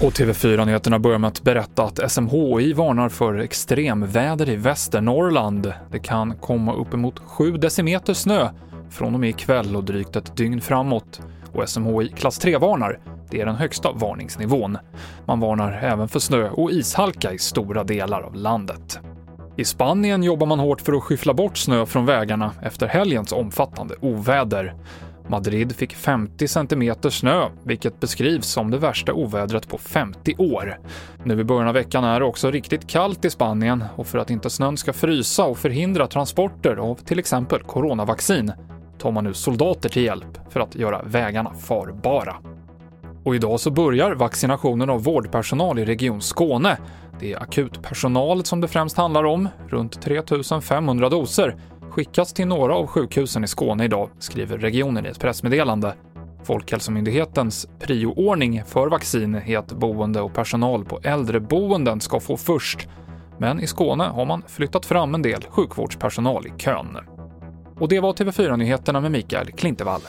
Och TV4-nyheterna börjar med att berätta att SMHI varnar för extremväder i Västernorrland. Det kan komma uppemot 7 decimeter snö från och med ikväll och drygt ett dygn framåt. Och SMHI klass 3-varnar. Det är den högsta varningsnivån. Man varnar även för snö och ishalka i stora delar av landet. I Spanien jobbar man hårt för att skyffla bort snö från vägarna efter helgens omfattande oväder. Madrid fick 50 cm snö, vilket beskrivs som det värsta ovädret på 50 år. Nu i början av veckan är det också riktigt kallt i Spanien och för att inte snön ska frysa och förhindra transporter av till exempel coronavaccin tar man nu soldater till hjälp för att göra vägarna farbara. Och idag så börjar vaccinationen av vårdpersonal i Region Skåne. Det är akutpersonal som det främst handlar om, runt 3 500 doser skickas till några av sjukhusen i Skåne idag, skriver regionen i ett pressmeddelande. Folkhälsomyndighetens prioordning för vaccin är att boende och personal på äldreboenden ska få först. Men i Skåne har man flyttat fram en del sjukvårdspersonal i kön. Och det var TV4-nyheterna med Mikael Klintevall.